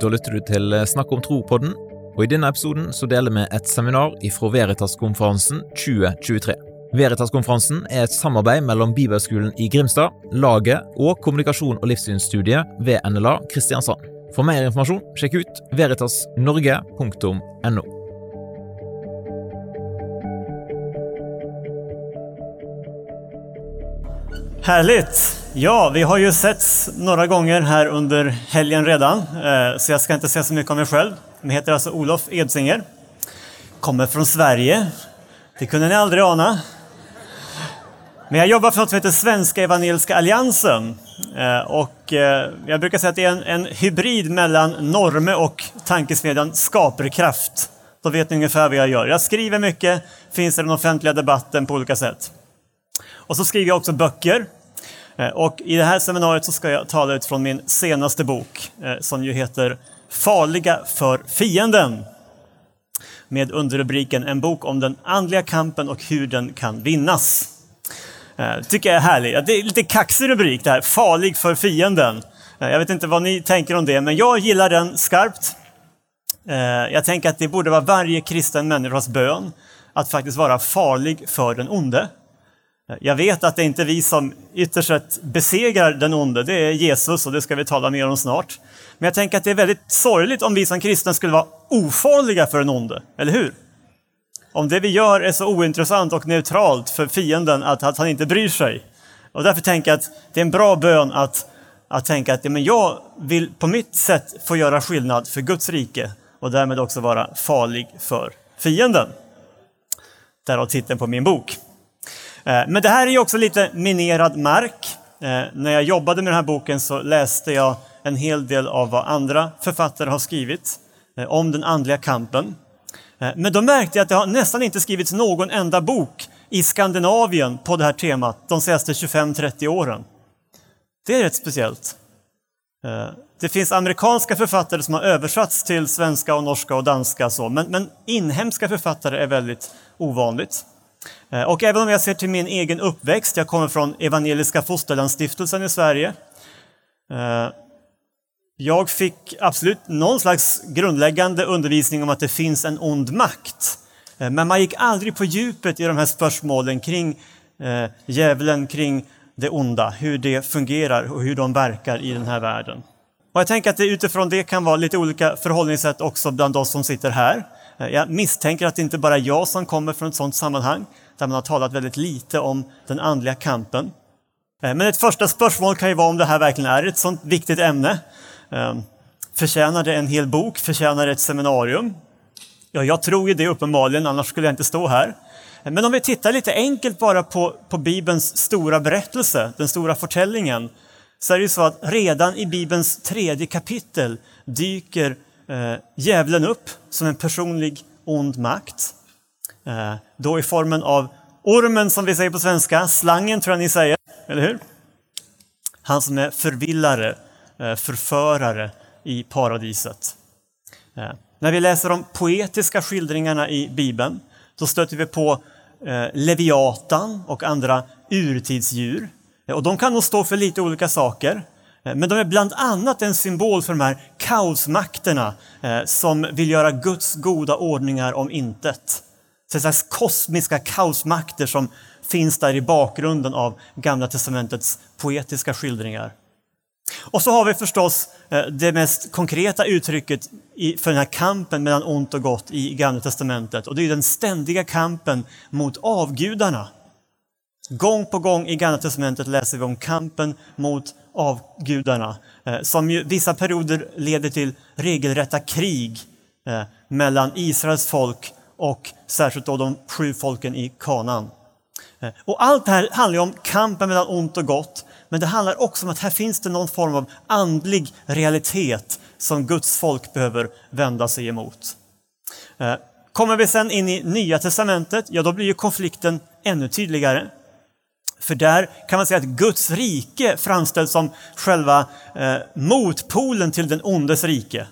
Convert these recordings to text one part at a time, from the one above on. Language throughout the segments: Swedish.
Da lytter du til eh, Snakk om tro-podden, og i denne episoden så deler vi et seminar ifra Veritas-konferansen 2023. Veritas-konferansen er et samarbeid mellom Bibelskolen i Grimstad, Laget og Kommunikasjon og livssynsstudiet ved NLA Kristiansand. For mer informasjon, sjekk ut veritasnorge.no. Härligt! Ja, vi har ju setts några gånger här under helgen redan, eh, så jag ska inte säga så mycket om mig själv. Jag heter alltså Olof Edsinger, kommer från Sverige. Det kunde ni aldrig ana. Men jag jobbar för något som heter Svenska Evangeliska Alliansen. Eh, och eh, jag brukar säga att det är en, en hybrid mellan Norme och tankesmedjan Skaperkraft. Då vet ni ungefär vad jag gör. Jag skriver mycket, finns i den offentliga debatten på olika sätt. Och så skriver jag också böcker. Eh, och i det här seminariet så ska jag tala utifrån min senaste bok eh, som ju heter Farliga för fienden. Med underrubriken En bok om den andliga kampen och hur den kan vinnas. Eh, det tycker jag är härlig. Det är lite kaxig rubrik det här, Farlig för fienden. Jag vet inte vad ni tänker om det, men jag gillar den skarpt. Jag tänker att det borde vara varje kristen människas bön att faktiskt vara farlig för den onde. Jag vet att det är inte vi som ytterst sett besegrar den onde, det är Jesus och det ska vi tala mer om snart. Men jag tänker att det är väldigt sorgligt om vi som kristna skulle vara ofarliga för den onde, eller hur? Om det vi gör är så ointressant och neutralt för fienden att, att han inte bryr sig. Och därför tänker jag att det är en bra bön att, att tänka att ja, men jag vill på mitt sätt få göra skillnad för Guds rike och därmed också vara farlig för fienden. Därav titeln på min bok. Eh, men det här är ju också lite minerad mark. Eh, när jag jobbade med den här boken så läste jag en hel del av vad andra författare har skrivit eh, om den andliga kampen. Men då märkte jag att det har nästan inte skrivits någon enda bok i Skandinavien på det här temat de senaste 25-30 åren. Det är rätt speciellt. Det finns amerikanska författare som har översatts till svenska och norska och danska, så, men, men inhemska författare är väldigt ovanligt. Eh, och även om jag ser till min egen uppväxt, jag kommer från Evangeliska Fosterlandsstiftelsen i Sverige. Eh, jag fick absolut någon slags grundläggande undervisning om att det finns en ond makt. Eh, men man gick aldrig på djupet i de här spörsmålen kring djävulen, kring det onda, hur det fungerar och hur de verkar i den här världen. Och jag tänker att det utifrån det kan vara lite olika förhållningssätt också bland oss som sitter här. Eh, jag misstänker att det inte bara är jag som kommer från ett sådant sammanhang där man har talat väldigt lite om den andliga kampen. Eh, men ett första spörsmål kan ju vara om det här verkligen är ett sådant viktigt ämne. Ehm, förtjänar det en hel bok? Förtjänar det ett seminarium? Ja, jag tror ju det uppenbarligen, annars skulle jag inte stå här. Eh, men om vi tittar lite enkelt bara på, på Bibelns stora berättelse, den stora förtällningen, så är det ju så att redan i Bibelns tredje kapitel dyker eh, djävulen upp som en personlig ond makt. Eh, då i formen av ormen som vi säger på svenska, slangen tror jag ni säger, eller hur? Han som är förvillare, eh, förförare i paradiset. Eh, när vi läser de poetiska skildringarna i Bibeln så stöter vi på eh, Leviatan och andra urtidsdjur. Eh, och de kan nog stå för lite olika saker. Eh, men de är bland annat en symbol för de här kaosmakterna eh, som vill göra Guds goda ordningar om intet. Så slags kosmiska kaosmakter som finns där i bakgrunden av Gamla testamentets poetiska skildringar. Och så har vi förstås eh, det mest konkreta uttrycket för den här kampen mellan ont och gott i Gamla testamentet och det är den ständiga kampen mot avgudarna. Gång på gång i Gamla testamentet läser vi om kampen mot avgudarna eh, som ju vissa perioder leder till regelrätta krig eh, mellan Israels folk och särskilt då de sju folken i Kanaan. Eh, och allt det här handlar om kampen mellan ont och gott, men det handlar också om att här finns det någon form av andlig realitet som Guds folk behöver vända sig emot. Kommer vi sen in i Nya Testamentet, ja då blir ju konflikten ännu tydligare. För där kan man säga att Guds rike framställs som själva eh, motpolen till den ondes rike.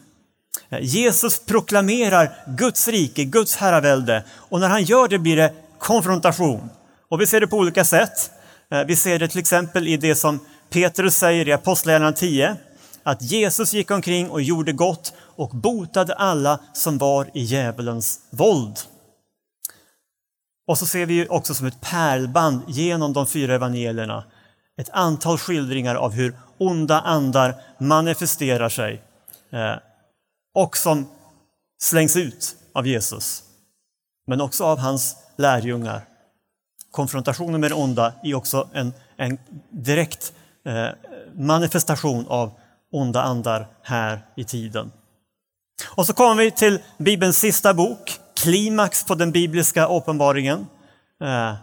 Eh, Jesus proklamerar Guds rike, Guds herravälde och när han gör det blir det konfrontation. Och vi ser det på olika sätt. Eh, vi ser det till exempel i det som Petrus säger i Apostlagärningarna 10 att Jesus gick omkring och gjorde gott och botade alla som var i djävulens våld. Och så ser vi också som ett pärlband genom de fyra evangelierna ett antal skildringar av hur onda andar manifesterar sig eh, och som slängs ut av Jesus, men också av hans lärjungar. Konfrontationen med det onda är också en, en direkt eh, manifestation av onda andar här i tiden. Och så kommer vi till Bibelns sista bok, klimax på den bibliska uppenbaringen. Eh,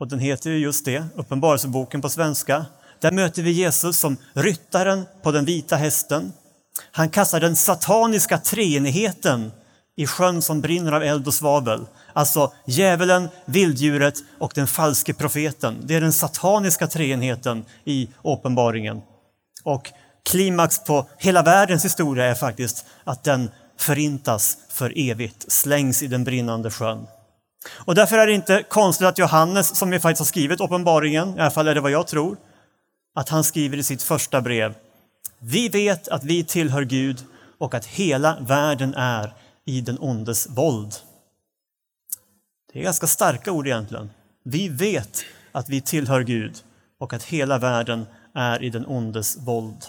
och den heter ju just det, Uppenbarelseboken på svenska. Där möter vi Jesus som ryttaren på den vita hästen. Han kastar den sataniska treenigheten i sjön som brinner av eld och svavel. Alltså djävulen, vilddjuret och den falske profeten. Det är den sataniska treenigheten i uppenbaringen. Och klimax på hela världens historia är faktiskt att den förintas för evigt, slängs i den brinnande sjön. Och därför är det inte konstigt att Johannes, som ju faktiskt har skrivit uppenbaringen, i alla fall är det vad jag tror, att han skriver i sitt första brev. Vi vet att vi tillhör Gud och att hela världen är i den ondes våld. Det är ganska starka ord egentligen. Vi vet att vi tillhör Gud och att hela världen är i den ondes våld.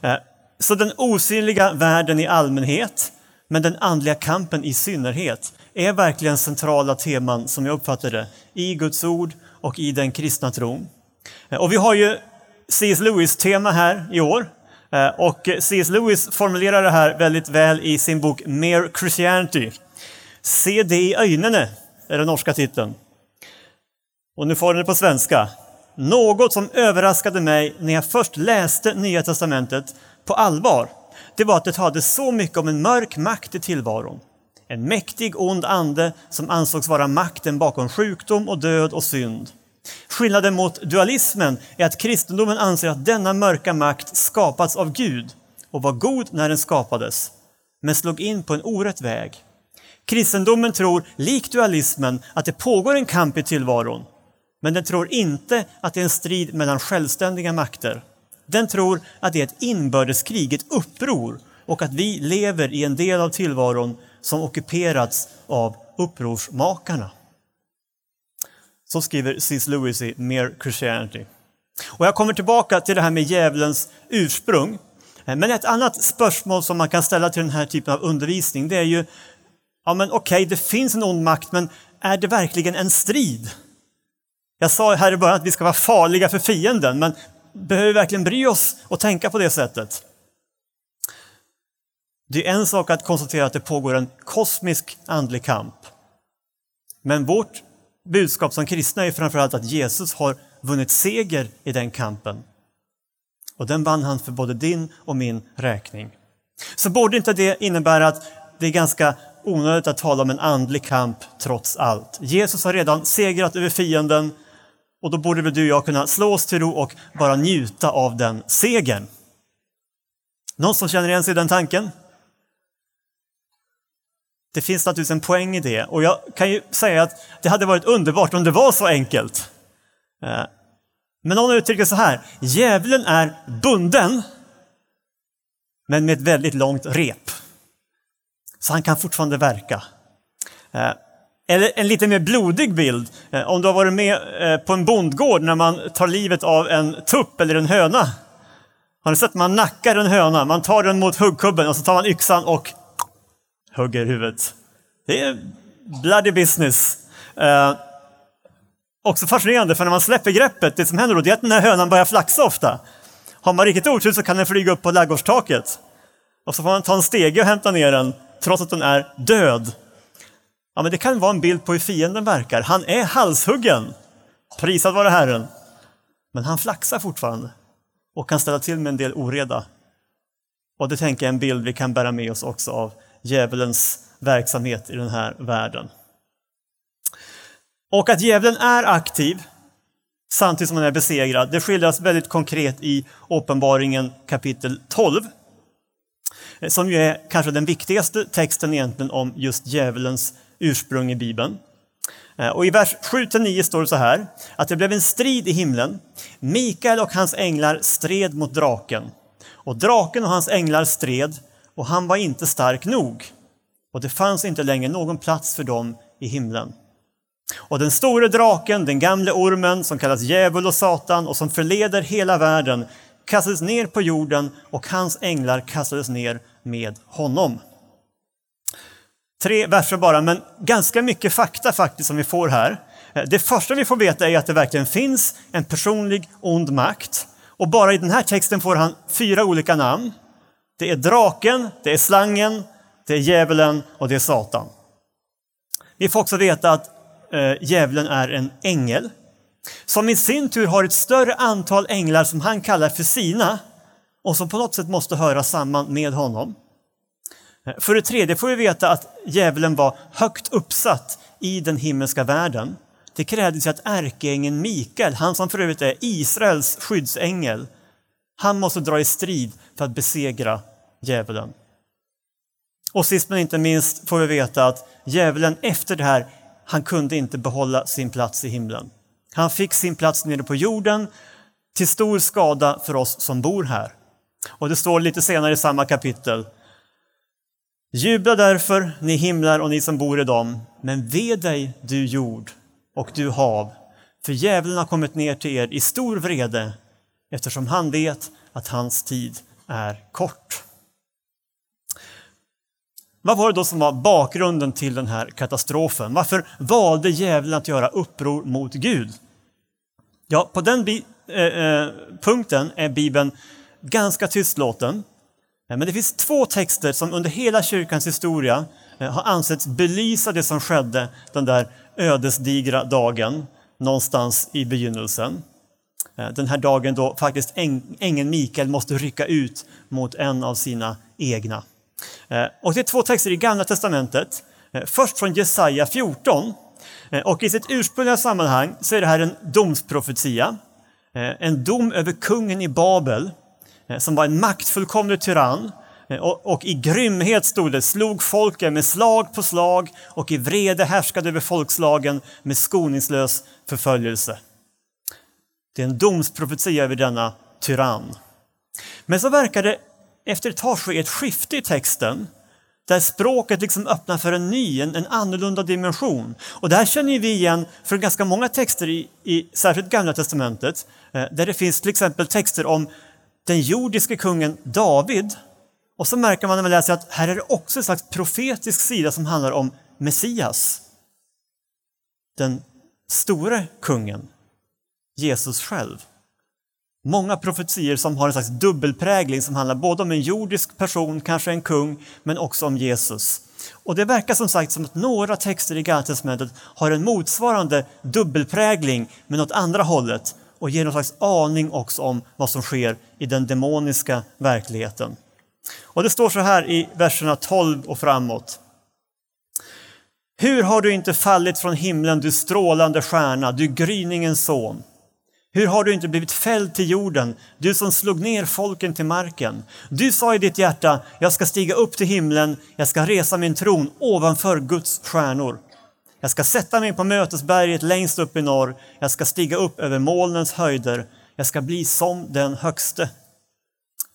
Eh, så den osynliga världen i allmänhet, men den andliga kampen i synnerhet, är verkligen centrala teman som jag uppfattar det i Guds ord och i den kristna tron. Eh, och vi har ju C.S. Lewis-tema här i år. Eh, och C.S. Lewis formulerar det här väldigt väl i sin bok Mere Christianity. Se det i ögonen är den norska titeln. Och nu får den det på svenska. Något som överraskade mig när jag först läste Nya Testamentet på allvar, det var att det hade så mycket om en mörk makt i tillvaron. En mäktig ond ande som ansågs vara makten bakom sjukdom och död och synd. Skillnaden mot dualismen är att kristendomen anser att denna mörka makt skapats av Gud och var god när den skapades, men slog in på en orätt väg. Kristendomen tror, likt dualismen, att det pågår en kamp i tillvaron, men den tror inte att det är en strid mellan självständiga makter. Den tror att det är ett inbördeskrig, ett uppror och att vi lever i en del av tillvaron som ockuperats av upprorsmakarna. Så skriver C.S. Lewis i Mere Christianity. Och jag kommer tillbaka till det här med djävulens ursprung. Men ett annat spörsmål som man kan ställa till den här typen av undervisning det är ju, ja men okej, okay, det finns en ond makt, men är det verkligen en strid? Jag sa här i början att vi ska vara farliga för fienden, men behöver vi verkligen bry oss och tänka på det sättet? Det är en sak att konstatera att det pågår en kosmisk andlig kamp. Men vårt budskap som kristna är framförallt att Jesus har vunnit seger i den kampen. Och den vann han för både din och min räkning. Så borde inte det innebära att det är ganska onödigt att tala om en andlig kamp trots allt. Jesus har redan segrat över fienden och då borde väl du och jag kunna slå oss till ro och bara njuta av den segern. Någon som känner igen sig i den tanken? Det finns naturligtvis en poäng i det och jag kan ju säga att det hade varit underbart om det var så enkelt. Eh, men någon uttrycker så här, djävulen är bunden men med ett väldigt långt rep. Så han kan fortfarande verka. Eh, eller en lite mer blodig bild, eh, om du har varit med eh, på en bondgård när man tar livet av en tupp eller en höna. Har ni sett? Man nackar en höna, man tar den mot huggkubben och så tar man yxan och hugger huvudet. Det är bloody business. Eh, också fascinerande, för när man släpper greppet, det som händer då det är att den här hönan börjar flaxa ofta. Har man riktigt otur så kan den flyga upp på ladugårdstaket. Och så får man ta en stege och hämta ner den, trots att den är död. Ja, men det kan vara en bild på hur fienden verkar. Han är halshuggen. Prisad vare Herren. Men han flaxar fortfarande och kan ställa till med en del oreda. Och det tänker jag är en bild vi kan bära med oss också av djävulens verksamhet i den här världen. Och att djävulen är aktiv samtidigt som han är besegrad, det skildras väldigt konkret i Uppenbaringen kapitel 12. Som ju är kanske den viktigaste texten egentligen om just djävulens ursprung i Bibeln. Eh, och i vers 7-9 står det så här, att det blev en strid i himlen. Mikael och hans änglar stred mot draken Och draken och hans änglar stred och han var inte stark nog. Och det fanns inte längre någon plats för dem i himlen. Och den store draken, den gamle ormen som kallas djävul och Satan och som förleder hela världen kastades ner på jorden och hans änglar kastades ner med honom. Tre verser bara, men ganska mycket fakta faktiskt som vi får här. Eh, det första vi får veta är att det verkligen finns en personlig ond makt. Och bara i den här texten får han fyra olika namn. Det är draken, det är slangen, det är djävulen och det är Satan. Vi får också veta att eh, djävulen är en ängel som i sin tur har ett större antal änglar som han kallar för sina och som på något sätt måste höra samman med honom. För det tredje får vi veta att djävulen var högt uppsatt i den himmelska världen. Det krävdes att ärkeängeln Mikael, han som för övrigt är Israels skyddsängel, han måste dra i strid för att besegra djävulen. Och sist men inte minst får vi veta att djävulen efter det här, han kunde inte behålla sin plats i himlen. Han fick sin plats nere på jorden till stor skada för oss som bor här. Och det står lite senare i samma kapitel. Jubla därför, ni himlar och ni som bor i dem, men ve dig, du jord och du hav, för djävulen har kommit ner till er i stor vrede eftersom han vet att hans tid är kort. Vad var det då som var bakgrunden till den här katastrofen? Varför valde djävulen att göra uppror mot Gud? Ja, på den eh, äh, punkten är Bibeln ganska tystlåten. Eh, men det finns två texter som under hela kyrkans historia eh, har ansetts belysa det som skedde den där ödesdigra dagen någonstans i begynnelsen. Eh, den här dagen då faktiskt ängeln Mikael måste rycka ut mot en av sina egna. Och det är två texter i Gamla testamentet. Först från Jesaja 14. Och i sitt ursprungliga sammanhang så är det här en domsprofetia. En dom över kungen i Babel Eh, som var en maktfullkomlig tyrann. Eh, och, och, i grymhet stod det, slog folken med slag på slag och i vrede härskade över folkslagen med skoningslös förföljelse. Det är en domsprofetia över denna tyrann. Men så verkar det efter ett tag ske ett skifte i texten där språket liksom öppnar för en ny, en, en annorlunda dimension. Och det här känner vi igen från ganska många texter i, i särskilt Gamla Testamentet, eh, där det finns till exempel texter om den jordiske kungen David. Och så märker man när man läser att här är det också en slags profetisk sida som handlar om Messias. Den store kungen, Jesus själv. Många profetier som har en slags dubbelprägling som handlar både om en jordisk person, kanske en kung, men också om Jesus. Och det verkar som sagt som att några texter i Gamla testamentet har en motsvarande dubbelprägling men åt andra hållet och ger någon slags aning också om vad som sker i den demoniska verkligheten. Och det står så här i verserna 12 och framåt. Hur har du inte fallit från himlen, du strålande stjärna, du gryningens son? Hur har du inte blivit fälld till jorden, du som slog ner folken till marken? Du sa i ditt hjärta, jag ska stiga upp till himlen, jag ska resa min tron ovanför Guds stjärnor. Jag ska sätta mig på mötesberget längst upp i norr. Jag ska stiga upp över molnens höjder. Jag ska bli som den högste.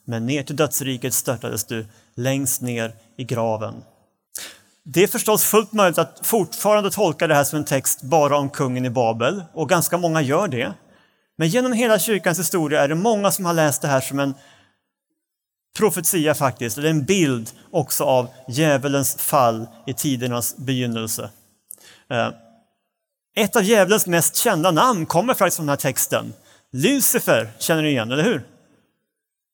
Men ner till dödsriket störtades du, längst ner i graven. Det är förstås fullt möjligt att fortfarande tolka det här som en text bara om kungen i Babel, och ganska många gör det. Men genom hela kyrkans historia är det många som har läst det här som en profetia faktiskt, eller en bild också av djävulens fall i tidernas begynnelse. Eh, ett av djävulens mest kända namn kommer faktiskt från den här texten. Lucifer känner du igen, eller hur?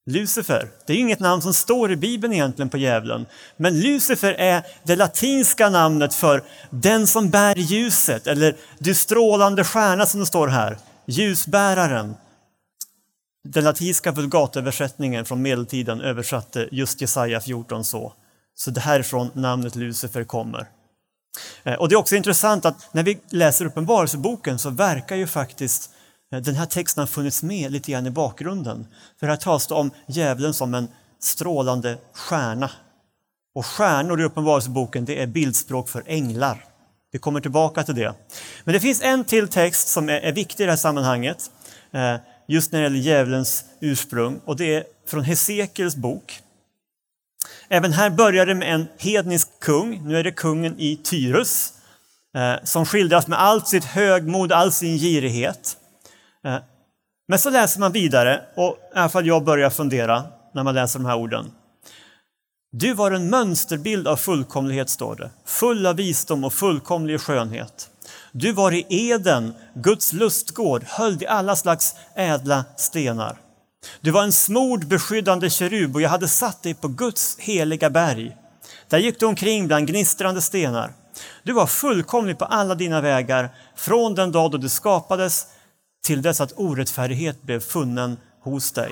Lucifer, det är inget namn som står i Bibeln egentligen på djävulen. Men Lucifer är det latinska namnet för den som bär ljuset, eller du strålande stjärna som det står här. Ljusbäraren. Den latinska vulgatöversättningen från medeltiden översatte just Jesaja 14 så. Så det härifrån namnet Lucifer kommer. Eh, och det är också intressant att när vi läser Uppenbarelseboken så verkar ju faktiskt eh, den här texten ha funnits med lite grann i bakgrunden. För här talas det om djävulen som en strålande stjärna. Och stjärnor i Uppenbarelseboken det är bildspråk för änglar. Vi kommer tillbaka till det. Men det finns en till text som är, viktig i det här sammanhanget. Eh, just när det gäller djävulens ursprung. Och det är från Hesekiels bok. Även här börjar det med en hednisk kung, nu är det kungen i Tyrus, eh, som skildras med allt sitt högmod, all sin girighet. Eh, men så läser man vidare, och i alla fall jag börjar fundera när man läser de här orden. Du var en mönsterbild av fullkomlighet, står det, full av visdom och fullkomlig skönhet. Du var i Eden, Guds lustgård, höljd i alla slags ädla stenar. Du var en smord beskyddande kerub och jag hade satt dig på Guds heliga berg. Där gick du omkring bland gnistrande stenar. Du var fullkomlig på alla dina vägar från den dag då du skapades till dess att orättfärdighet blev funnen hos dig.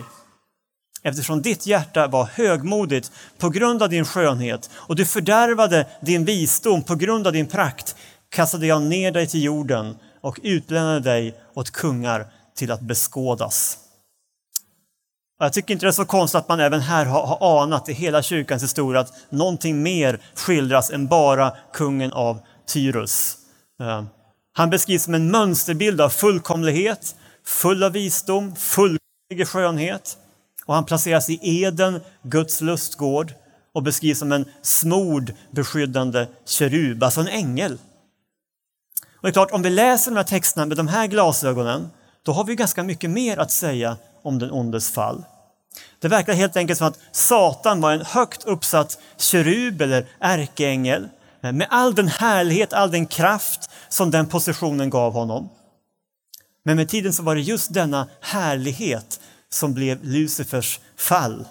Eftersom ditt hjärta var högmodigt på grund av din skönhet och du fördärvade din visdom på grund av din prakt kastade jag ner dig till jorden och utlämnade dig åt kungar till att beskådas. Jag tycker inte det är så konstigt att man även här har, anat i hela kyrkans historia att någonting mer skildras än bara kungen av Tyrus. Eh, han beskrivs som en mönsterbild av fullkomlighet, full av visdom, fullkomlig skönhet. Och han placeras i Eden, Guds lustgård, och beskrivs som en smord beskyddande kerub, alltså en ängel. Och det är klart, om vi läser de här texterna med de här glasögonen, då har vi ganska mycket mer att säga om den ondes fall. Det verkar helt enkelt som att Satan var en högt uppsatt kerub eller ärkeängel eh, med all den härlighet, all den kraft som den positionen gav honom. Men med tiden så var det just denna härlighet som blev Lucifers fall.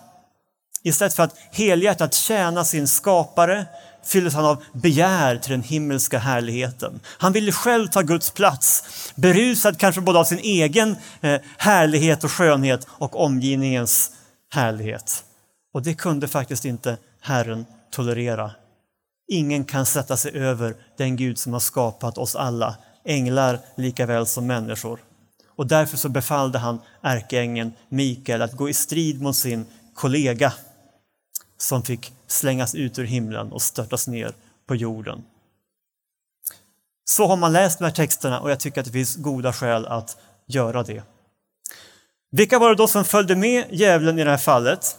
Istället för att helhjärtat tjäna sin skapare fylldes han av begär till den himmelska härligheten. Han ville själv ta Guds plats, berusad kanske både av sin egen eh, härlighet och skönhet och omgivningens härlighet. Och det kunde faktiskt inte Herren tolerera. Ingen kan sätta sig över den Gud som har skapat oss alla, änglar lika väl som människor. Och därför så befallde han ärkeängeln Mikael att gå i strid mot sin kollega som fick slängas ut ur himlen och störtas ner på jorden. Så har man läst de här texterna och jag tycker att det finns goda skäl att göra det. Vilka var det då som följde med djävulen i det här fallet?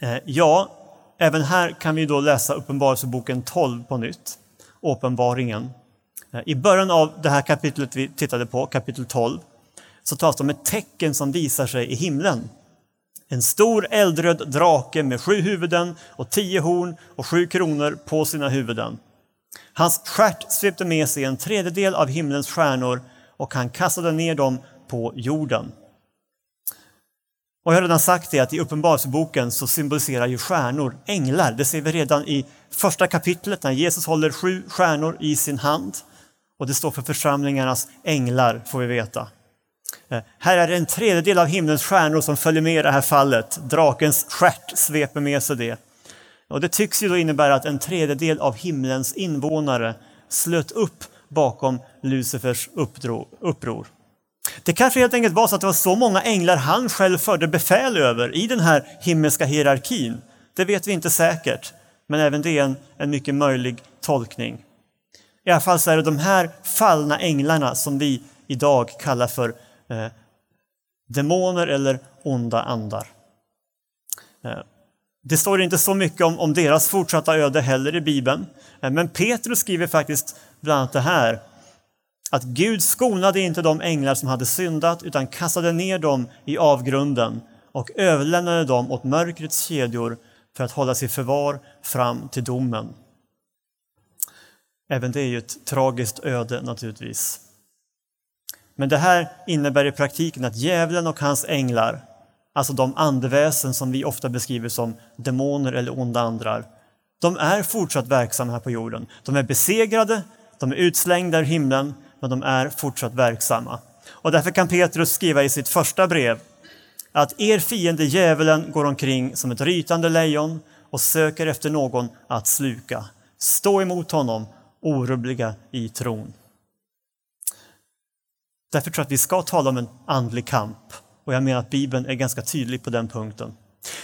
Eh, ja, även här kan vi då läsa Uppenbarelseboken 12 på nytt, Uppenbaringen. Eh, I början av det här kapitlet vi tittade på, kapitel 12, så talas det om ett tecken som visar sig i himlen. En stor eldröd drake med sju huvuden och tio horn och sju kronor på sina huvuden. Hans stjärt svepte med sig en tredjedel av himlens stjärnor och han kastade ner dem på jorden. Och jag har redan sagt det att i Uppenbarelseboken så symboliserar ju stjärnor änglar. Det ser vi redan i första kapitlet när Jesus håller sju stjärnor i sin hand. Och det står för församlingarnas änglar, får vi veta. Eh, här är det en tredjedel av himlens stjärnor som följer med i det här fallet. Drakens stjärt sveper med sig det. Och det tycks ju då innebära att en tredjedel av himlens invånare slöt upp bakom Lucifers uppror. Det kanske helt enkelt var så att det var så många änglar han själv förde befäl över i den här himmelska hierarkin. Det vet vi inte säkert, men även det är en, en mycket möjlig tolkning. I alla fall så är det de här fallna änglarna som vi idag kallar för eh, demoner eller onda andar. Eh, det står inte så mycket om, om deras fortsatta öde heller i Bibeln, eh, men Petrus skriver faktiskt bland annat det här att Gud skonade inte de änglar som hade syndat utan kastade ner dem i avgrunden och överlämnade dem åt mörkrets kedjor för att hålla sig förvar fram till domen. Även det är ju ett tragiskt öde naturligtvis. Men det här innebär i praktiken att djävulen och hans änglar, alltså de andeväsen som vi ofta beskriver som demoner eller onda andar, de är fortsatt verksamma här på jorden. De är besegrade, de är utslängda ur himlen, men de är fortsatt verksamma. Och därför kan Petrus skriva i sitt första brev att er fiende djävulen går omkring som ett rytande lejon och söker efter någon att sluka. Stå emot honom, orubbliga i tron. Därför tror jag att vi ska tala om en andlig kamp och jag menar att Bibeln är ganska tydlig på den punkten.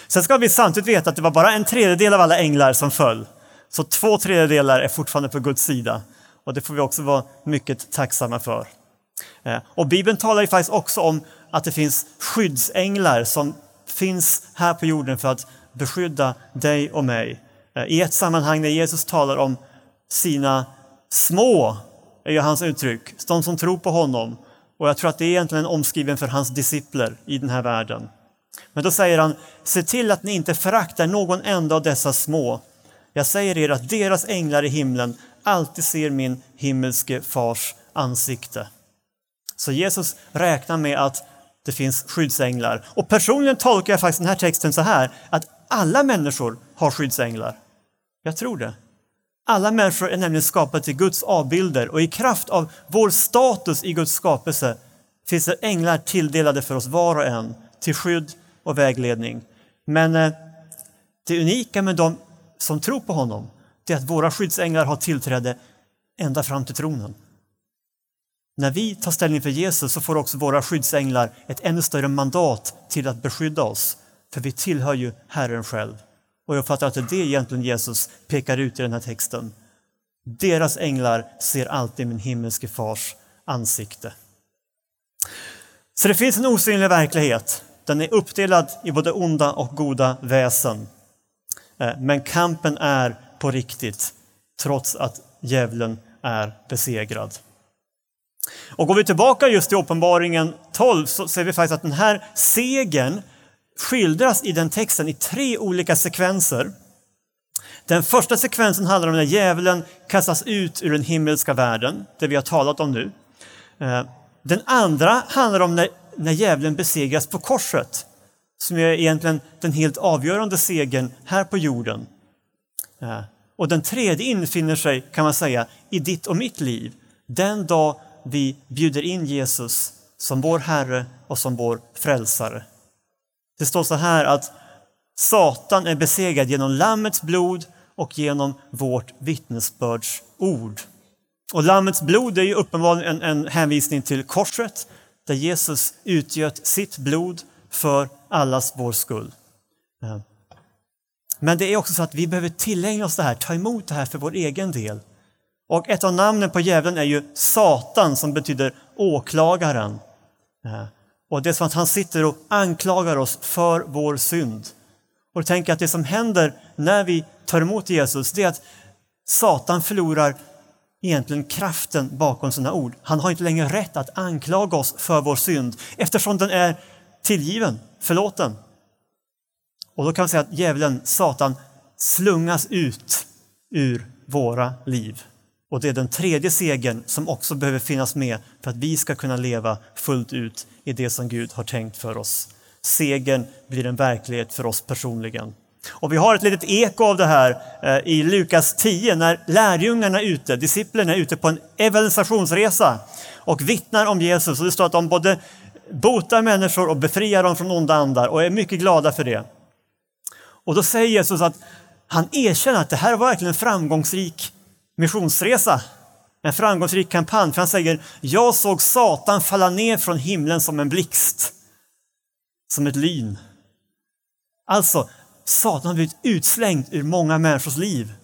Sen ska vi samtidigt veta att det var bara en tredjedel av alla änglar som föll. Så två tredjedelar är fortfarande på Guds sida och det får vi också vara mycket tacksamma för. Eh, och Bibeln talar ju faktiskt också om att det finns skyddsänglar som finns här på jorden för att beskydda dig och mig. Eh, I ett sammanhang när Jesus talar om sina små, är ju hans uttryck, de som tror på honom. Och jag tror att det är egentligen omskriven för hans discipler i den här världen. Men då säger han, se till att ni inte föraktar någon enda av dessa små. Jag säger er att deras änglar i himlen alltid ser min himmelske fars ansikte. Så Jesus räknar med att det finns skyddsänglar. Och personligen tolkar jag faktiskt den här texten så här, att alla människor har skyddsänglar. Jag tror det. Alla människor är nämligen skapade till Guds avbilder och i kraft av vår status i Guds skapelse finns det änglar tilldelade för oss var och en till skydd och vägledning. Men eh, det unika med de som tror på honom är att våra skyddsänglar har tillträde ända fram till tronen. När vi tar ställning för Jesus så får också våra skyddsänglar ett ännu större mandat till att beskydda oss, för vi tillhör ju Herren själv. Och jag uppfattar att det är det egentligen Jesus pekar ut i den här texten. Deras änglar ser alltid min himmelske fars ansikte. Så det finns en osynlig verklighet. Den är uppdelad i både onda och goda väsen. Eh, men kampen är på riktigt, trots att djävulen är besegrad. Och går vi tillbaka just till Uppenbaringen 12 så ser vi faktiskt att den här segern skildras i den texten i tre olika sekvenser. Den första sekvensen handlar om när djävulen kastas ut ur den himmelska världen, det vi har talat om nu. Eh, den andra handlar om när, när djävulen besegras på korset, som är egentligen den helt avgörande segern här på jorden. Eh, och den tredje infinner sig, kan man säga, i ditt och mitt liv, den dag vi bjuder in Jesus som vår Herre och som vår frälsare. Det står så här att Satan är besegrad genom Lammets blod och genom vårt vittnesbörds ord. Och Lammets blod är ju uppenbarligen en, en hänvisning till korset där Jesus utgöt sitt blod för allas vår skull. Eh. Men det är också så att vi behöver tillägna oss det här, ta emot det här för vår egen del. Och ett av namnen på djävulen är ju Satan som betyder åklagaren. Eh. Och det är som att han sitter och anklagar oss för vår synd. Och tänk tänker att det som händer när vi tar emot Jesus, det är att Satan förlorar egentligen kraften bakom sina ord. Han har inte längre rätt att anklaga oss för vår synd eftersom den är tillgiven, förlåten. Och då kan vi säga att djävulen, Satan, slungas ut ur våra liv. Och det är den tredje segern som också behöver finnas med för att vi ska kunna leva fullt ut i det som Gud har tänkt för oss. Segern blir en verklighet för oss personligen. Och vi har ett litet eko av det här eh, i Lukas 10 när lärjungarna är ute, disciplerna är ute på en evangelisationsresa och vittnar om Jesus. Och det står att de både botar människor och befriar dem från onda andar och är mycket glada för det. Och då säger Jesus att han erkänner att det här var verkligen en framgångsrik missionsresa. En framgångsrik kampanj. För han säger, jag såg Satan falla ner från himlen som en blixt. Som ett lyn. Alltså, Satan har blivit utslängd ur många människors liv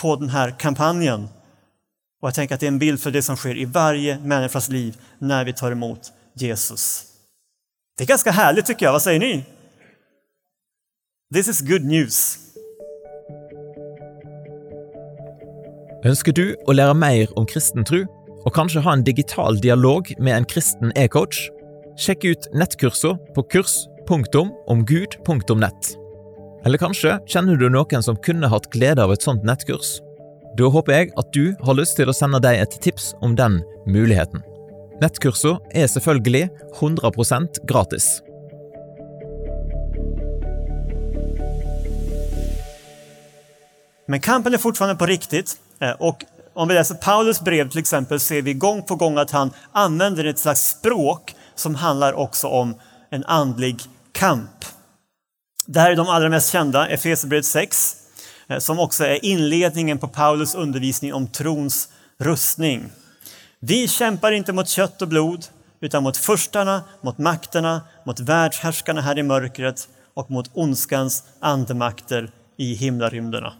på den här kampanjen. Och jag tänker att det är en bild för det som sker i varje människas liv när vi tar emot Jesus. Det är ganska härligt tycker jag, vad säger ni? This is good news. Ønsker du å lære mer om kristen tro, og kanskje ha en digital dialog med en kristen e-coach? Sjekk ut nettkurser på kurs.omgud.nett. Eller kanskje kjenner du noen som kunne hatt glede av et sånt nettkurs? Da håper jeg at du har lyst til å sende deg et tips om den muligheten. Nettkurser er selvfølgelig 100% gratis. Men kampen är fortfarande på riktigt. Eh, och om vi läser Paulus brev till exempel ser vi gång på gång att han använder ett slags språk som handlar också om en andlig kamp. Det här är de allra mest kända, Efesierbrevet 6, eh, som också är inledningen på Paulus undervisning om trons rustning. Vi kämpar inte mot kött och blod, utan mot förstarna, mot makterna, mot världshärskarna här i mörkret och mot ondskans andemakter i himlarymderna.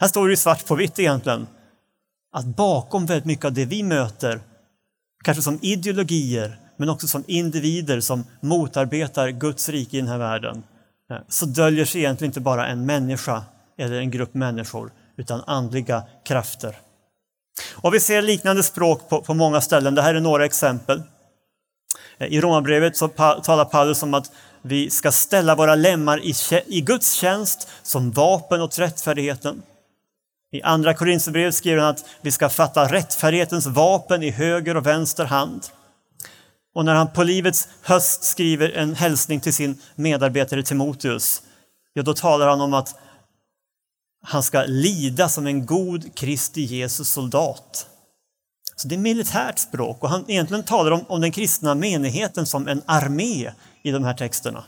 Här står det ju svart på vitt egentligen, att bakom väldigt mycket av det vi möter, kanske som ideologier, men också som individer som motarbetar Guds rike i den här världen, eh, så döljer sig egentligen inte bara en människa eller en grupp människor, utan andliga krafter. Och vi ser liknande språk på, på många ställen. Det här är några exempel. Eh, I Romarbrevet så talar Paulus om att vi ska ställa våra lemmar i, i Guds tjänst som vapen åt rättfärdigheten. I Andra Korinthierbrevet skriver han att vi ska fatta rättfärdighetens vapen i höger och vänster hand. Och när han på livets höst skriver en hälsning till sin medarbetare Timoteus, ja då talar han om att han ska lida som en god Kristi Jesus soldat. Så det är militärt språk och han egentligen talar om, om den kristna menigheten som en armé i de här texterna.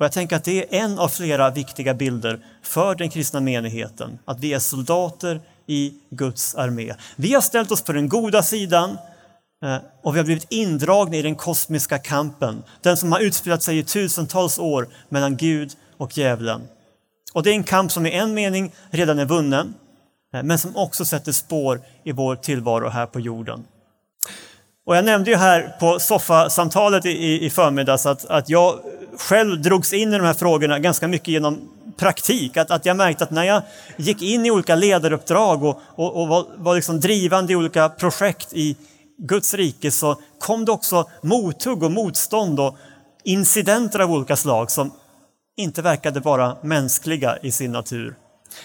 Och jag tänker att det är en av flera viktiga bilder för den kristna menigheten, att vi är soldater i Guds armé. Vi har ställt oss på den goda sidan eh, och vi har blivit indragna i den kosmiska kampen, den som har utspelat sig i tusentals år mellan Gud och djävulen. Och det är en kamp som i en mening redan är vunnen, eh, men som också sätter spår i vår tillvaro här på jorden. Och jag nämnde ju här på soffasamtalet i, i förmiddags att, att jag själv drogs in i de här frågorna ganska mycket genom praktik. Att, att jag märkte att när jag gick in i olika ledaruppdrag och, och, och var, var liksom drivande i olika projekt i Guds rike så kom det också mothugg och motstånd och incidenter av olika slag som inte verkade vara mänskliga i sin natur.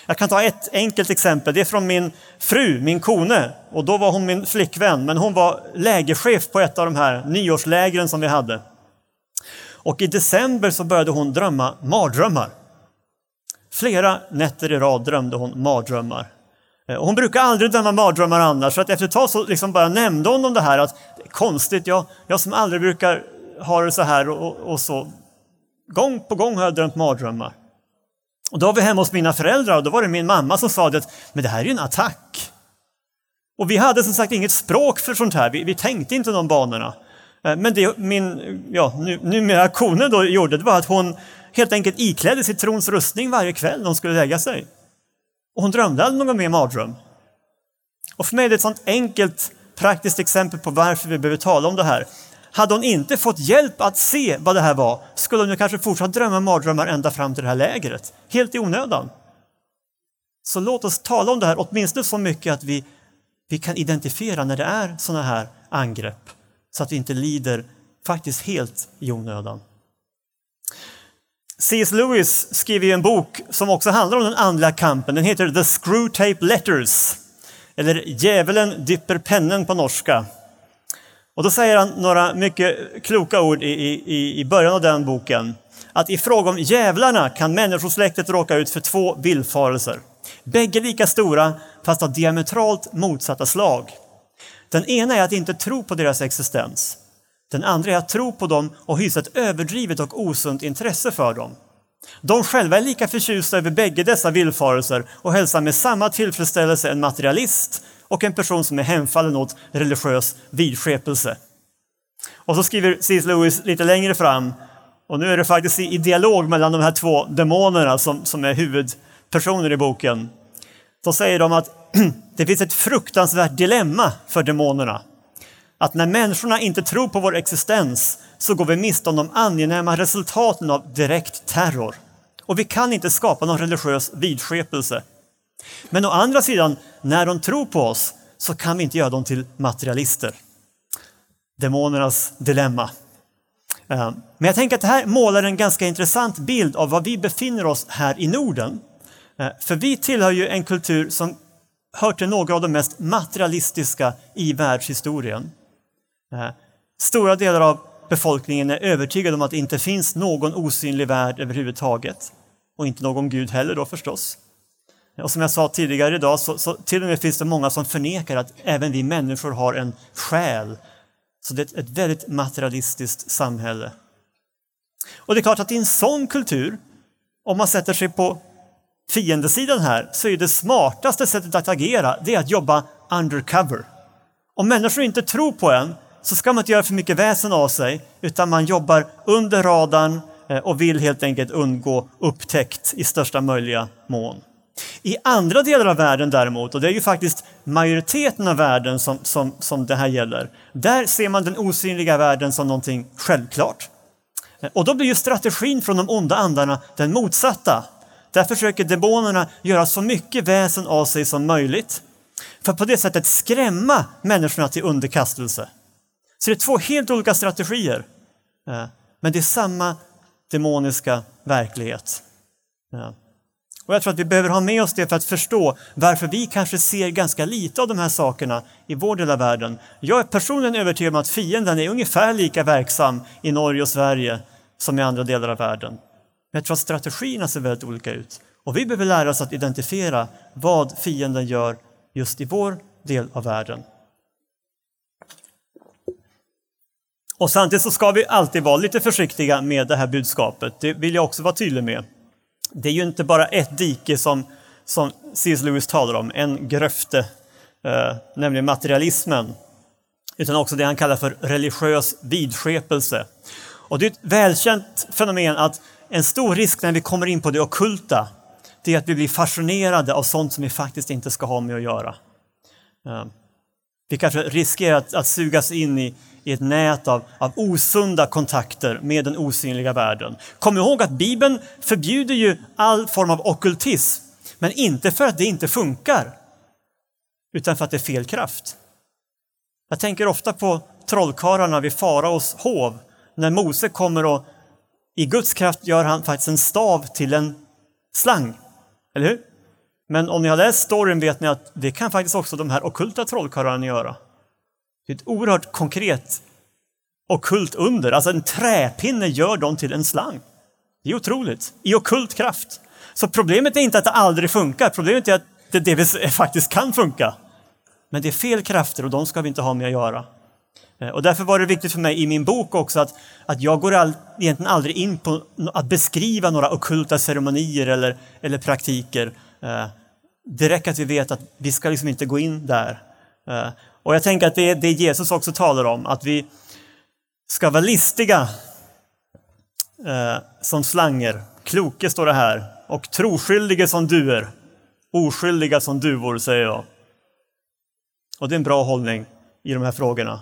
Jag kan ta ett enkelt exempel. Det är från min fru, min kone. Och då var hon min flickvän, men hon var lägerchef på ett av de här nyårslägren som vi hade. Och i december så började hon drömma mardrömmar. Flera nätter i rad drömde hon mardrömmar. Eh, och hon brukar aldrig drömma mardrömmar annars, så att efter ett tag så liksom bara nämnde hon om det här att det är konstigt, jag, jag som aldrig brukar ha det så här och, och så. Gång på gång har jag drömt mardrömmar. Och då var vi hemma hos mina föräldrar och då var det min mamma som sa att men det här är ju en attack. Och vi hade som sagt inget språk för sånt här, vi, vi tänkte inte de banorna. Eh, men det min, ja, nu, numera kone då gjorde, det var att hon helt enkelt iklädde sig trons rustning varje kväll när hon skulle lägga sig. Och hon drömde aldrig någon mer mardröm. Och för mig är det ett sånt enkelt praktiskt exempel på varför vi behöver tala om det här. Hade hon inte fått hjälp att se vad det här var skulle hon kanske fortsatt drömma mardrömmar ända fram till det här lägret. Helt i onödan. Så låt oss tala om det här åtminstone så mycket att vi, vi kan identifiera när det är sådana här angrepp så att vi inte lider faktiskt helt i onödan. C.S. Lewis skriver en bok som också handlar om den andliga kampen. Den heter The Screwtape Letters, eller Djävulen dypper pennen på norska. Och då säger han några mycket kloka ord i, i, i början av den boken. Att i fråga om djävlarna kan människosläktet råka ut för två villfarelser. Bägge lika stora, fast av diametralt motsatta slag. Den ena är att inte tro på deras existens. Den andra är att tro på dem och hysa ett överdrivet och osunt intresse för dem. De själva är lika förtjusta över bägge dessa villfarelser och hälsar med samma tillfredsställelse en materialist och en person som är hemfallen åt religiös vidskepelse. Och så skriver C.S. Lewis lite längre fram, och nu är det faktiskt i dialog mellan de här två demonerna som, som är huvudpersoner i boken. Då säger de att det finns ett fruktansvärt dilemma för demonerna. Att när människorna inte tror på vår existens så går vi miste om de angenäma resultaten av direkt terror. Och vi kan inte skapa någon religiös vidskepelse. Men å andra sidan, när de tror på oss så kan vi inte göra dem till materialister. Demonernas dilemma. Eh, men jag tänker att det här målar en ganska intressant bild av var vi befinner oss här i Norden. Eh, för vi tillhör ju en kultur som hör till några av de mest materialistiska i världshistorien. Eh, stora delar av befolkningen är övertygade om att det inte finns någon osynlig värld överhuvudtaget. Och inte någon gud heller då förstås. Och som jag sa tidigare idag så, så till och med finns det många som förnekar att även vi människor har en själ. Så det är ett väldigt materialistiskt samhälle. Och det är klart att i en sån kultur, om man sätter sig på fiendesidan här, så är det smartaste sättet att agera, det är att jobba undercover. Om människor inte tror på en så ska man inte göra för mycket väsen av sig, utan man jobbar under radarn eh, och vill helt enkelt undgå upptäckt i största möjliga mån. I andra delar av världen däremot, och det är ju faktiskt majoriteten av världen som, som, som det här gäller, där ser man den osynliga världen som någonting självklart. Eh, och då blir ju strategin från de onda andarna den motsatta. Där försöker demonerna göra så mycket väsen av sig som möjligt för på det sättet skrämma människorna till underkastelse. Så det är två helt olika strategier. Eh, men det är samma demoniska verklighet. Eh, och jag tror att vi behöver ha med oss det för att förstå varför vi kanske ser ganska lite av de här sakerna i vår del av världen. Jag är personligen övertygad om att fienden är ungefär lika verksam i Norge och Sverige som i andra delar av världen. Men jag tror att strategierna ser väldigt olika ut. Och vi behöver lära oss att identifiera vad fienden gör just i vår del av världen. Och samtidigt så ska vi alltid vara lite försiktiga med det här budskapet. Det vill jag också vara tydlig med. Det är ju inte bara ett dike som, som C.S. Lewis talar om, en gröfte, eh, nämligen materialismen, utan också det han kallar för religiös vidskepelse. Och det är ett välkänt fenomen att en stor risk när vi kommer in på det okulta, det är att vi blir fascinerade av sånt som vi faktiskt inte ska ha med att göra. Ehm, vi kanske riskerar att, att sugas in i, i ett nät av, av osunda kontakter med den osynliga världen. Kom ihåg att Bibeln förbjuder ju all form av okultism, men inte för att det inte funkar, utan för att det är fel kraft. Jag tänker ofta på trollkarlarna vid faraos hov, när Mose kommer och i Guds kraft gör han faktiskt en stav till en slang. Eller hur? Men om ni har läst storyn vet ni att det kan faktiskt också de här okulta trollkarlarna göra. Det är ett oerhört konkret okult under. Alltså en träpinne gör dem till en slang. Det är otroligt. I okult kraft. Så problemet är inte att det aldrig funkar. Problemet är att det delvis faktiskt kan funka. Men det är fel krafter och de ska vi inte ha med att göra. Eh, och därför var det viktigt för mig i min bok också att, att jag går all, egentligen aldrig in på att beskriva några okulta ceremonier eller, eller praktiker. Eh, det räcker att vi vet att vi ska liksom inte gå in där. Eh, och jag tänker att det är det Jesus också talar om, att vi ska vara listiga som slanger. Kloke står det här. Och troskyldiga som duer. Oskyldiga som duvor, säger jag. Och det är en bra hållning i de här frågorna.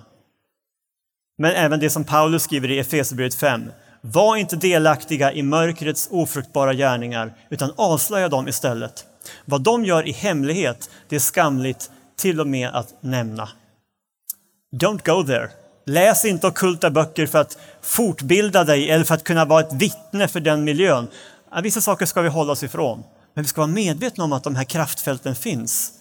Men även det som Paulus skriver i Efesierbrevet 5. Var inte delaktiga i mörkrets ofruktbara gärningar, utan avslöja dem istället. Vad de gör i hemlighet, det är skamligt till och med att nämna. Don't go there. Läs inte okulta böcker för att fortbilda dig eller för att kunna vara ett vittne för den miljön. Vissa saker ska vi hålla oss ifrån. Men vi ska vara medvetna om att de här kraftfälten finns.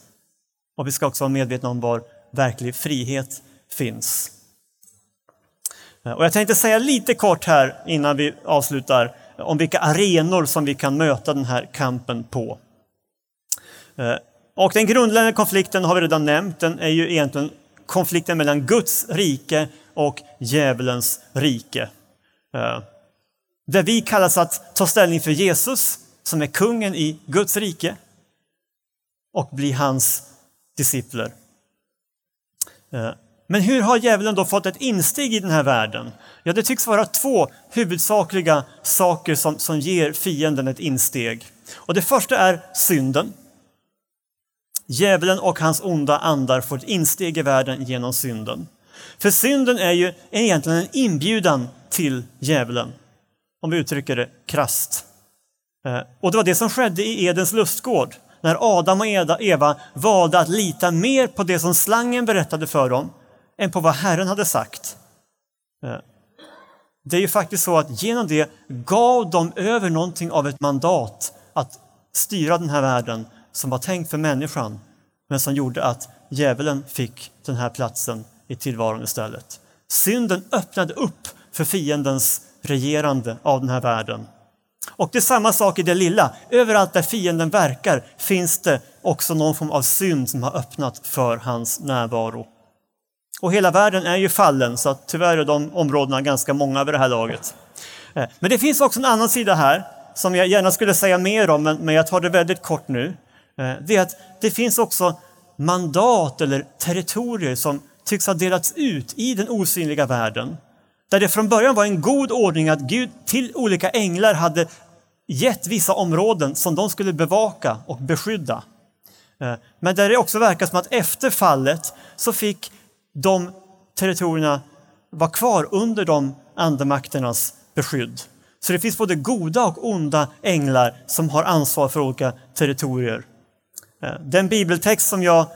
Och vi ska också vara medvetna om var verklig frihet finns. Eh, och jag tänkte säga lite kort här innan vi avslutar eh, om vilka arenor som vi kan möta den här kampen på. Eh, och den grundläggande konflikten har vi redan nämnt. Den är ju egentligen konflikten mellan Guds rike och djävulens rike. Där vi kallas att ta ställning för Jesus, som är kungen i Guds rike, och bli hans discipler. Men hur har djävulen då fått ett insteg i den här världen? Ja, det tycks vara två huvudsakliga saker som, som ger fienden ett insteg. Och det första är synden. Djävulen och hans onda andar får ett insteg i världen genom synden. För synden är ju egentligen en inbjudan till djävulen, om vi uttrycker det krast. Eh, och det var det som skedde i Edens lustgård, när Adam och Eva valde att lita mer på det som slangen berättade för dem, än på vad Herren hade sagt. Det är ju faktiskt så att genom det gav de över någonting av ett mandat att styra den här världen som var tänkt för människan, men som gjorde att djävulen fick den här platsen i tillvaron istället. Synden öppnade upp för fiendens regerande av den här världen. Och det är samma sak i det lilla. Överallt där fienden verkar finns det också någon form av synd som har öppnat för hans närvaro. Och hela världen är ju fallen, så att tyvärr är de områdena ganska många vid det här laget. Eh, men det finns också en annan sida här, som jag gärna skulle säga mer om, men jag tar det väldigt kort nu. Eh, det är att det finns också mandat eller territorier som tycks ha delats ut i den osynliga världen. Där det från början var en god ordning att Gud till olika änglar hade gett vissa områden som de skulle bevaka och beskydda. Eh, men där det också verkar som att efter fallet så fick de territorierna var kvar under de andemakternas beskydd. Så det finns både goda och onda änglar som har ansvar för olika territorier. Eh, den bibeltext som jag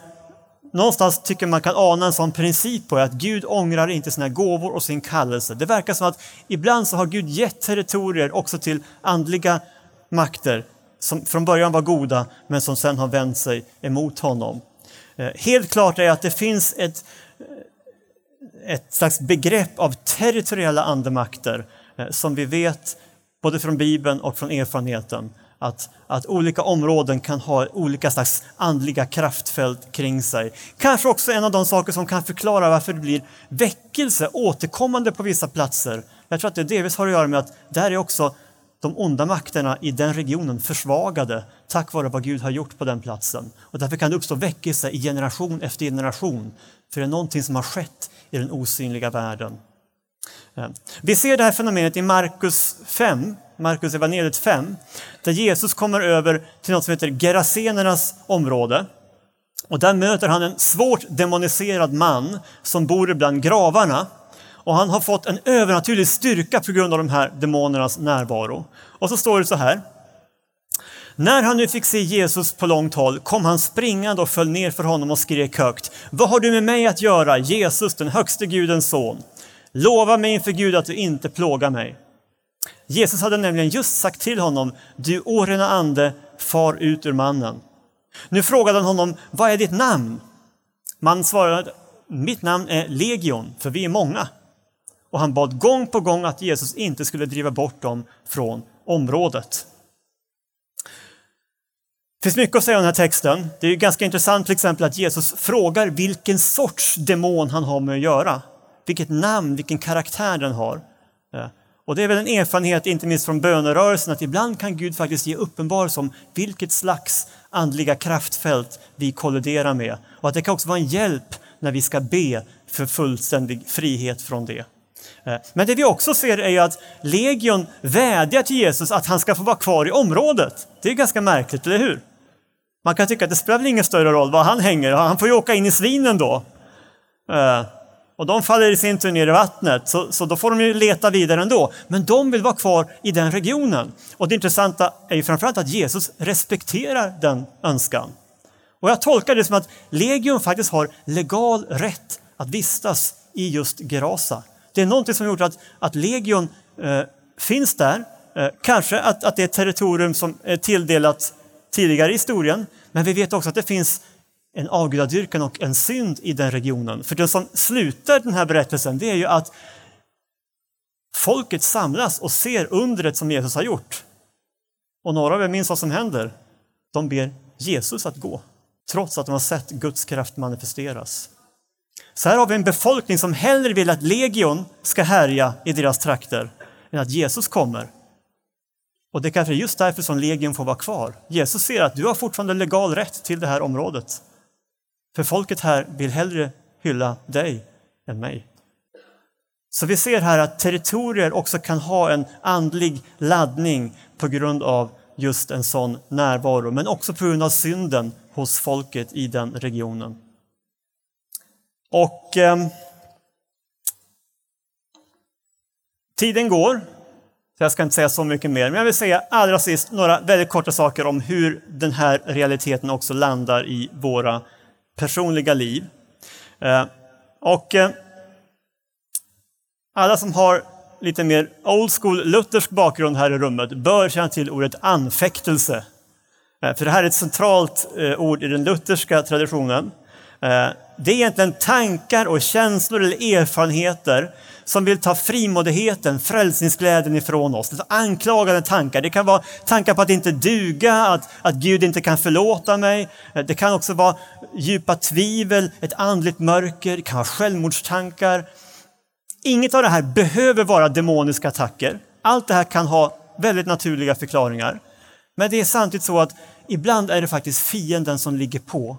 någonstans tycker man kan ana en sån princip på är att Gud ångrar inte sina gåvor och sin kallelse. Det verkar som att ibland så har Gud gett territorier också till andliga makter som från början var goda men som sen har vänt sig emot honom. Eh, helt klart är att det finns ett, ett slags begrepp av territoriella andemakter eh, som vi vet både från Bibeln och från erfarenheten att, att olika områden kan ha olika slags andliga kraftfält kring sig. Kanske också en av de saker som kan förklara varför det blir väckelse återkommande på vissa platser. Jag tror att det delvis har att göra med att där är också de onda makterna i den regionen försvagade tack vare vad Gud har gjort på den platsen. Och därför kan det uppstå väckelse i generation efter generation. För det är någonting som har skett i den osynliga världen. Vi ser det här fenomenet i Markus 5, Markus evangeliet 5, där Jesus kommer över till något som heter Gerasenernas område. Och där möter han en svårt demoniserad man som bor bland gravarna. Och han har fått en övernaturlig styrka på grund av de här demonernas närvaro. Och så står det så här. När han nu fick se Jesus på långt håll kom han springande och föll ner för honom och skrek högt. Vad har du med mig att göra, Jesus, den högste Gudens son? Lova mig inför Gud att du inte plågar mig. Jesus hade nämligen just sagt till honom, du orena ande, far ut ur mannen. Nu frågade han honom, vad är ditt namn? Mannen svarade, mitt namn är Legion, för vi är många. Och han bad gång på gång att Jesus inte skulle driva bort dem från området. Det finns mycket att säga om den här texten. Det är ganska intressant till exempel att Jesus frågar vilken sorts demon han har med att göra vilket namn, vilken karaktär den har. Eh, och det är väl en erfarenhet, inte minst från bönerörelsen, att ibland kan Gud faktiskt ge uppenbarelse om vilket slags andliga kraftfält vi kolliderar med. Och att det kan också vara en hjälp när vi ska be för fullständig frihet från det. Eh, men det vi också ser är ju att legion vädjar till Jesus att han ska få vara kvar i området. Det är ganska märkligt, eller hur? Man kan tycka att det spelar väl ingen större roll var han hänger, han får ju åka in i svinen då. Eh, och de faller i sin tur ner i vattnet, så, så då får de ju leta vidare ändå. Men de vill vara kvar i den regionen. Och det intressanta är ju framförallt att Jesus respekterar den önskan. Och jag tolkar det som att Legion faktiskt har legal rätt att vistas i just Gerasa. Det är någonting som gjort att, att Legion eh, finns där. Eh, kanske att, att det är ett territorium som är tilldelat tidigare i historien, men vi vet också att det finns en avgudadyrkan och en synd i den regionen. För det som slutar den här berättelsen det är ju att folket samlas och ser undret som Jesus har gjort. Och några av er minns vad som händer. De ber Jesus att gå, trots att de har sett Guds kraft manifesteras. Så här har vi en befolkning som hellre vill att legion ska härja i deras trakter än att Jesus kommer. Och det är just därför som legion får vara kvar. Jesus ser att du har fortfarande legal rätt till det här området. För folket här vill hellre hylla dig än mig. Så vi ser här att territorier också kan ha en andlig laddning på grund av just en sån närvaro, men också på grund av synden hos folket i den regionen. Och eh, Tiden går, så jag ska inte säga så mycket mer, men jag vill säga allra sist några väldigt korta saker om hur den här realiteten också landar i våra personliga liv. Eh, och eh, alla som har lite mer old school luthersk bakgrund här i rummet bör känna till ordet anfäktelse. Eh, för det här är ett centralt ord i den lutherska traditionen. Det är egentligen tankar och känslor eller erfarenheter som vill ta frimodigheten, frälsningsglädjen ifrån oss. Det är anklagande tankar. Det kan vara tankar på att inte duga, att, att Gud inte kan förlåta mig. Det kan också vara djupa tvivel, ett andligt mörker, det kan vara självmordstankar. Inget av det här behöver vara demoniska attacker. Allt det här kan ha väldigt naturliga förklaringar. Men det är samtidigt så att ibland är det faktiskt fienden som ligger på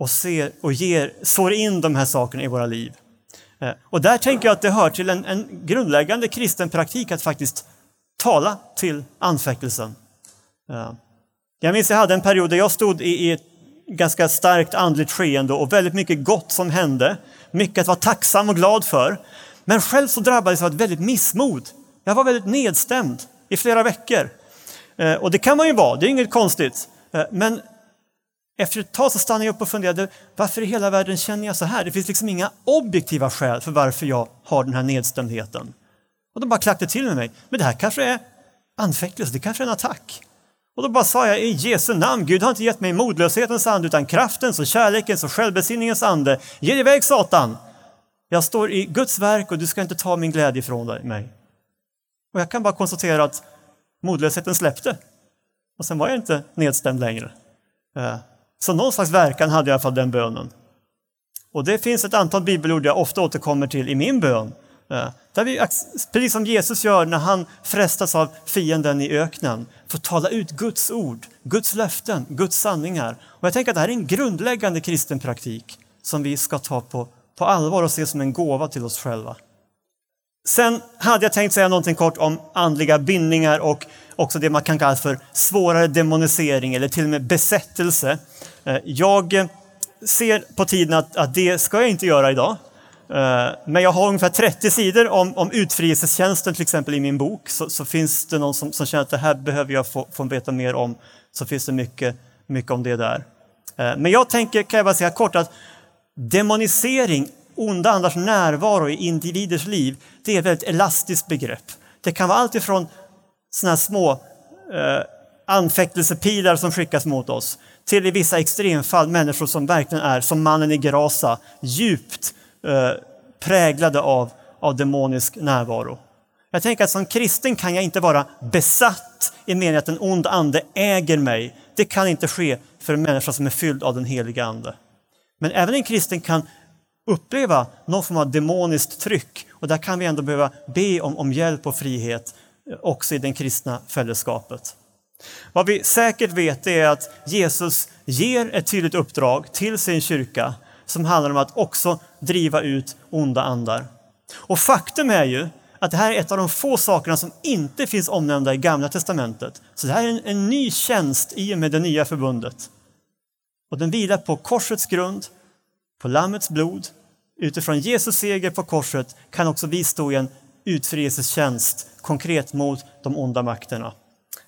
och, ser, och ger, sår in de här sakerna i våra liv. Eh, och där tänker jag att det hör till en, en grundläggande kristen praktik att faktiskt tala till anfäktelsen. Eh, jag minns jag hade en period där jag stod i ett ganska starkt andligt skeende och väldigt mycket gott som hände. Mycket att vara tacksam och glad för. Men själv så drabbades jag av ett väldigt missmod. Jag var väldigt nedstämd i flera veckor. Eh, och det kan man ju vara, det är inget konstigt. Men efter ett tag så stannade jag upp och funderade, varför i hela världen känner jag så här? Det finns liksom inga objektiva skäl för varför jag har den här nedstämdheten. Och då bara klackade till med mig, men det här kanske är anfäktelse, det kanske är en attack. Och då bara sa jag i Jesu namn, Gud har inte gett mig modlöshetens ande utan kraftens och kärlekens och självbesinningens ande. Ge dig iväg Satan! Jag står i Guds verk och du ska inte ta min glädje ifrån mig. Och jag kan bara konstatera att modlösheten släppte. Och sen var jag inte nedstämd längre. Eh, så någon slags verkan hade i alla fall den bönen. Och det finns ett antal bibelord jag ofta återkommer till i min bön. Eh, där vi, precis som Jesus gör när han frestas av fienden i öknen, får tala ut Guds ord, Guds löften, Guds sanningar. Och jag tänker att det här är en grundläggande kristen praktik som vi ska ta på, på allvar och se som en gåva till oss själva. Sen hade jag tänkt säga någonting kort om andliga bindningar och också det man kan kalla för svårare demonisering eller till och med besättelse. Eh, jag ser på tiden att, att det ska jag inte göra idag. Eh, men jag har ungefär 30 sidor om, om utfrielsetjänsten till exempel i min bok. Så, så finns det någon som, som, känner att det här behöver jag få, få veta mer om, så finns det mycket, mycket om det där. Eh, men jag tänker, kan jag bara säga kort, att demonisering, onda andars närvaro i individers liv, det är ett väldigt elastiskt begrepp. Det kan vara allt ifrån sådana små eh, anfäktelsepilar som skickas mot oss till i vissa extremfall människor som verkligen är, som mannen i Gerasa, djupt eh, präglade av, av demonisk närvaro. Jag tänker att som kristen kan jag inte vara besatt i meningen att en ond ande äger mig. Det kan inte ske för en människa som är fylld av den heliga ande. Men även en kristen kan uppleva någon form av demoniskt tryck och där kan vi ändå behöva be om, om hjälp och frihet eh, också i det kristna fällskapet. Vad vi säkert vet är att Jesus ger ett tydligt uppdrag till sin kyrka som handlar om att också driva ut onda andar. Och faktum är ju att det här är ett av de få sakerna som inte finns omnämnda i Gamla Testamentet. Så det här är en, en ny tjänst i och med det nya förbundet. Och den vilar på korsets grund, på Lammets blod. Utifrån Jesus seger på korset kan också vi stå i en utfrielsestjänst konkret mot de onda makterna.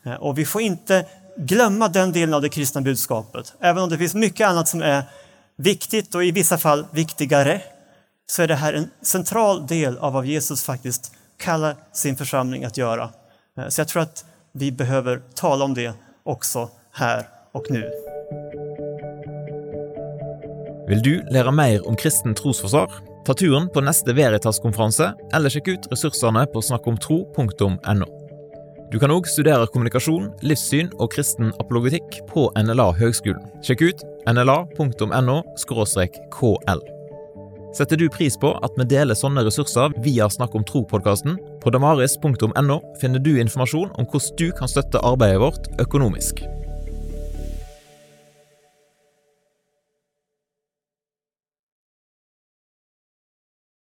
Eh, och vi får inte glömma den delen av det kristna budskapet. Även om det finns mycket annat som är viktigt och i vissa fall viktigare, så är det här en central del av vad Jesus faktiskt kallar sin församling att göra. Eh, så jag tror att vi behöver tala om det också här och nu. Vill du lära mer om kristen trosforsvar? Ta turen på neste Veritas-konferanse, eller sjekk ut ressursene på snakkomtro.no. Du kan òg studere kommunikasjon, livssyn og kristen apologetikk på NLA Høgskolen. Sjekk ut nla.no kl. Setter du pris på at vi deler sånne ressurser via Snakk om tro-podkasten? På damaris.no finner du informasjon om hvordan du kan støtte arbeidet vårt økonomisk.